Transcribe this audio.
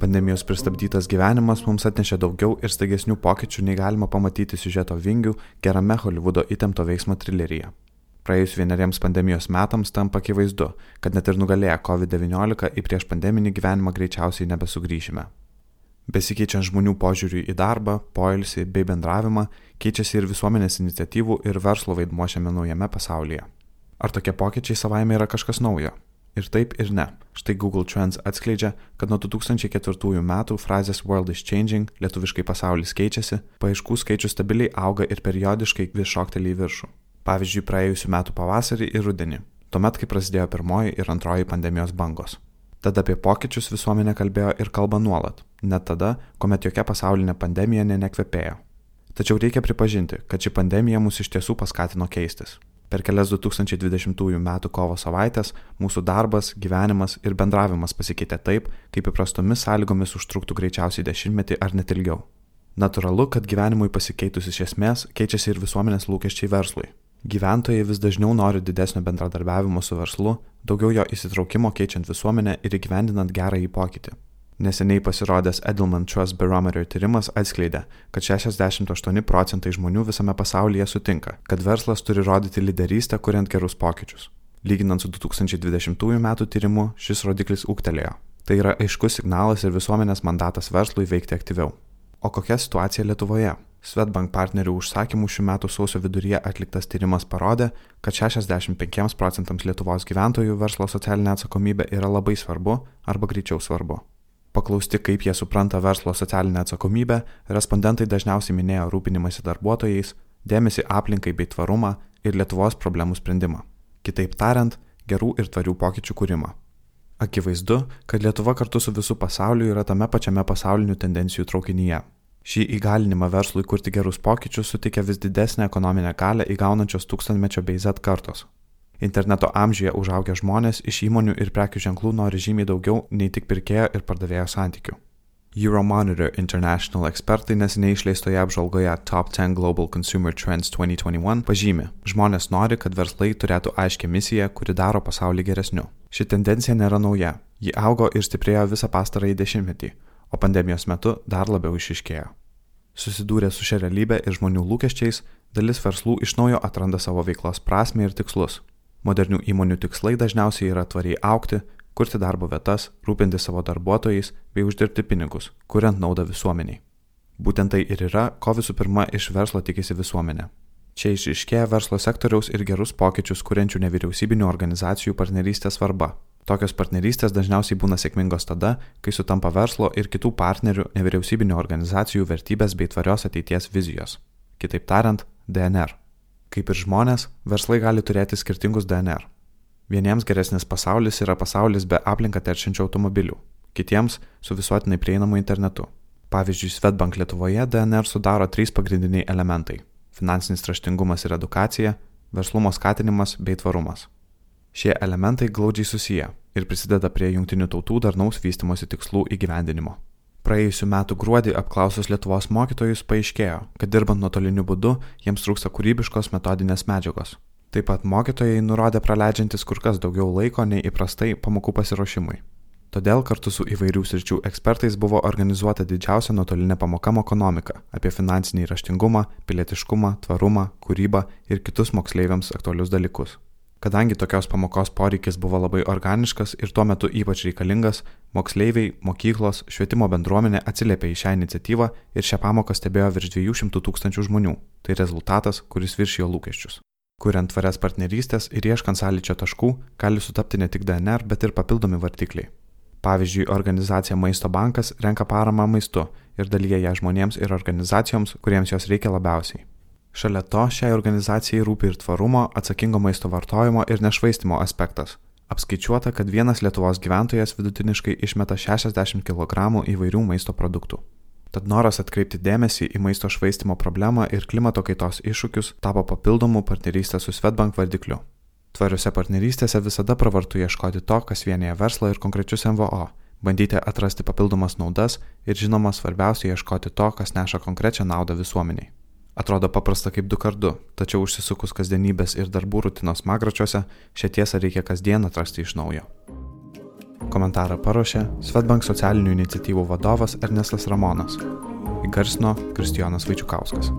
Pandemijos pristabdytas gyvenimas mums atnešė daugiau ir staigesnių pokyčių nei galima pamatyti siužeto vingių gerame Hollywoodo įtempto veiksmo trileryje. Praėjus vieneriems pandemijos metams tampa akivaizdu, kad net ir nugalėję COVID-19 į prieš pandeminį gyvenimą greičiausiai nebesugrįšime. Besikeičiant žmonių požiūriui į darbą, poilsį bei bendravimą, keičiasi ir visuomenės iniciatyvų ir verslo vaidmuo šiame naujame pasaulyje. Ar tokie pokyčiai savaime yra kažkas naujo? Ir taip ir ne. Štai Google Trends atskleidžia, kad nuo 2004 metų frazės World is changing, lietuviškai pasaulis keičiasi, paaiškų skaičius stabiliai auga ir periodiškai vis šokteli į viršų. Pavyzdžiui, praėjusiu metu pavasarį ir rudenį, tuomet, kai prasidėjo pirmoji ir antroji pandemijos bangos. Tad apie pokyčius visuomenė kalbėjo ir kalba nuolat, net tada, kuomet jokia pasaulinė pandemija nenekvepėjo. Tačiau reikia pripažinti, kad ši pandemija mus iš tiesų paskatino keistis. Per kelias 2020 m. kovo savaitės mūsų darbas, gyvenimas ir bendravimas pasikeitė taip, kaip įprastomis sąlygomis užtruktų greičiausiai dešimtmetį ar net ilgiau. Naturalu, kad gyvenimui pasikeitus iš esmės keičiasi ir visuomenės lūkesčiai verslui. Gyventojai vis dažniau nori didesnio bendradarbiavimo su verslu, daugiau jo įsitraukimo keičiant visuomenę ir įgyvendinant gerąjį pokytį. Neseniai pasirodęs Edelman Trust Barometer tyrimas atskleidė, kad 68 procentai žmonių visame pasaulyje sutinka, kad verslas turi rodyti lyderystę, kuriant gerus pokyčius. Lyginant su 2020 m. tyrimu, šis rodiklis ūktelėjo. Tai yra aiškus signalas ir visuomenės mandatas verslui veikti aktyviau. O kokia situacija Lietuvoje? Svetbank partnerių užsakymų šių metų sausio viduryje atliktas tyrimas parodė, kad 65 procentams Lietuvos gyventojų verslo socialinė atsakomybė yra labai svarbu arba greičiau svarbu. Paklausti, kaip jie supranta verslo socialinę atsakomybę, respondentai dažniausiai minėjo rūpinimąsi darbuotojais, dėmesį aplinkai bei tvarumą ir Lietuvos problemų sprendimą. Kitaip tariant, gerų ir tvarių pokyčių kūrimą. Akivaizdu, kad Lietuva kartu su visu pasauliu yra tame pačiame pasaulinių tendencijų traukinyje. Šį įgalinimą verslui kurti gerus pokyčius suteikia vis didesnę ekonominę galę įgaunančios tūkstantmečio bei Z kartos. Interneto amžiuje užaugę žmonės iš įmonių ir prekių ženklų nori žymiai daugiau nei tik pirkėjo ir pardavėjo santykių. Euromonitor International ekspertai neseniai išleistoje apžvalgoje Top 10 Global Consumer Trends 2021 pažymi, žmonės nori, kad verslai turėtų aiškę misiją, kuri daro pasaulį geresniu. Ši tendencija nėra nauja, ji augo ir stiprėjo visą pastarąjį dešimtmetį, o pandemijos metu dar labiau išiškėjo. Susidūrę su šia realybė ir žmonių lūkesčiais, dalis verslų iš naujo atranda savo veiklos prasme ir tikslus. Modernių įmonių tikslai dažniausiai yra tvariai aukti, kurti darbo vietas, rūpinti savo darbuotojais bei uždirbti pinigus, kuriant naudą visuomeniai. Būtent tai ir yra, ko visų pirma iš verslo tikisi visuomenė. Čia išiškėja verslo sektoriaus ir gerus pokyčius kuriančių nevyriausybinių organizacijų partnerystės svarba. Tokios partnerystės dažniausiai būna sėkmingos tada, kai sutampa verslo ir kitų partnerių nevyriausybinio organizacijų vertybės bei tvarios ateities vizijos. Kitaip tariant, DNR. Kaip ir žmonės, verslai gali turėti skirtingus DNR. Vieniems geresnis pasaulis yra pasaulis be aplinką teršiančių automobilių, kitiems su visuotinai prieinamu internetu. Pavyzdžiui, Svetbank Lietuvoje DNR sudaro trys pagrindiniai elementai - finansinis raštingumas ir edukacija, verslumo skatinimas bei tvarumas. Šie elementai glaudžiai susiję ir prisideda prie jungtinių tautų darnaus vystimosi tikslų įgyvendinimo. Praėjusiu metu gruodį apklausus Lietuvos mokytojus paaiškėjo, kad dirbant nuotoliniu būdu jiems trūksta kūrybiškos metodinės medžiagos. Taip pat mokytojai nurodė praleidžiantis kur kas daugiau laiko nei įprastai pamokų pasiruošimui. Todėl kartu su įvairių sričių ekspertais buvo organizuota didžiausia nuotolinė pamoka ekonomika apie finansinį raštingumą, pilietiškumą, tvarumą, kūrybą ir kitus moksleiviams aktualius dalykus. Kadangi tokios pamokos poreikis buvo labai organiškas ir tuo metu ypač reikalingas, moksleiviai, mokyklos, švietimo bendruomenė atsiliepė į šią iniciatyvą ir šią pamoką stebėjo virš 200 tūkstančių žmonių. Tai rezultatas, kuris viršijo lūkesčius. Kuriant tvarias partnerystės ir ieškant sąlyčio taškų, gali sutapti ne tik DNR, bet ir papildomi vartikliai. Pavyzdžiui, organizacija Maisto bankas renka paramą maistu ir dalyja ją žmonėms ir organizacijoms, kuriems jos reikia labiausiai. Šalia to šiai organizacijai rūpi ir tvarumo, atsakingo maisto vartojimo ir nešvaistimo aspektas. Apskaičiuota, kad vienas Lietuvos gyventojas vidutiniškai išmeta 60 kg įvairių maisto produktų. Tad noras atkreipti dėmesį į maisto švaistimo problemą ir klimato kaitos iššūkius tapo papildomų partnerystę su Svetbank vardikliu. Tvariuose partnerystėse visada pravartu ieškoti to, kas vienyje verslą ir konkrečius MVO, bandyti atrasti papildomas naudas ir žinoma svarbiausia ieškoti to, kas neša konkrečią naudą visuomeniai. Atrodo paprasta kaip du kartu, tačiau užsisukus kasdienybės ir darbų rutinos magračiuose, šią tiesą reikia kasdien atrasti iš naujo. Komentarą paruošė Svetbank socialinių iniciatyvų vadovas Ernestas Ramonas. Įgarsino Kristijonas Vaičiukauskas.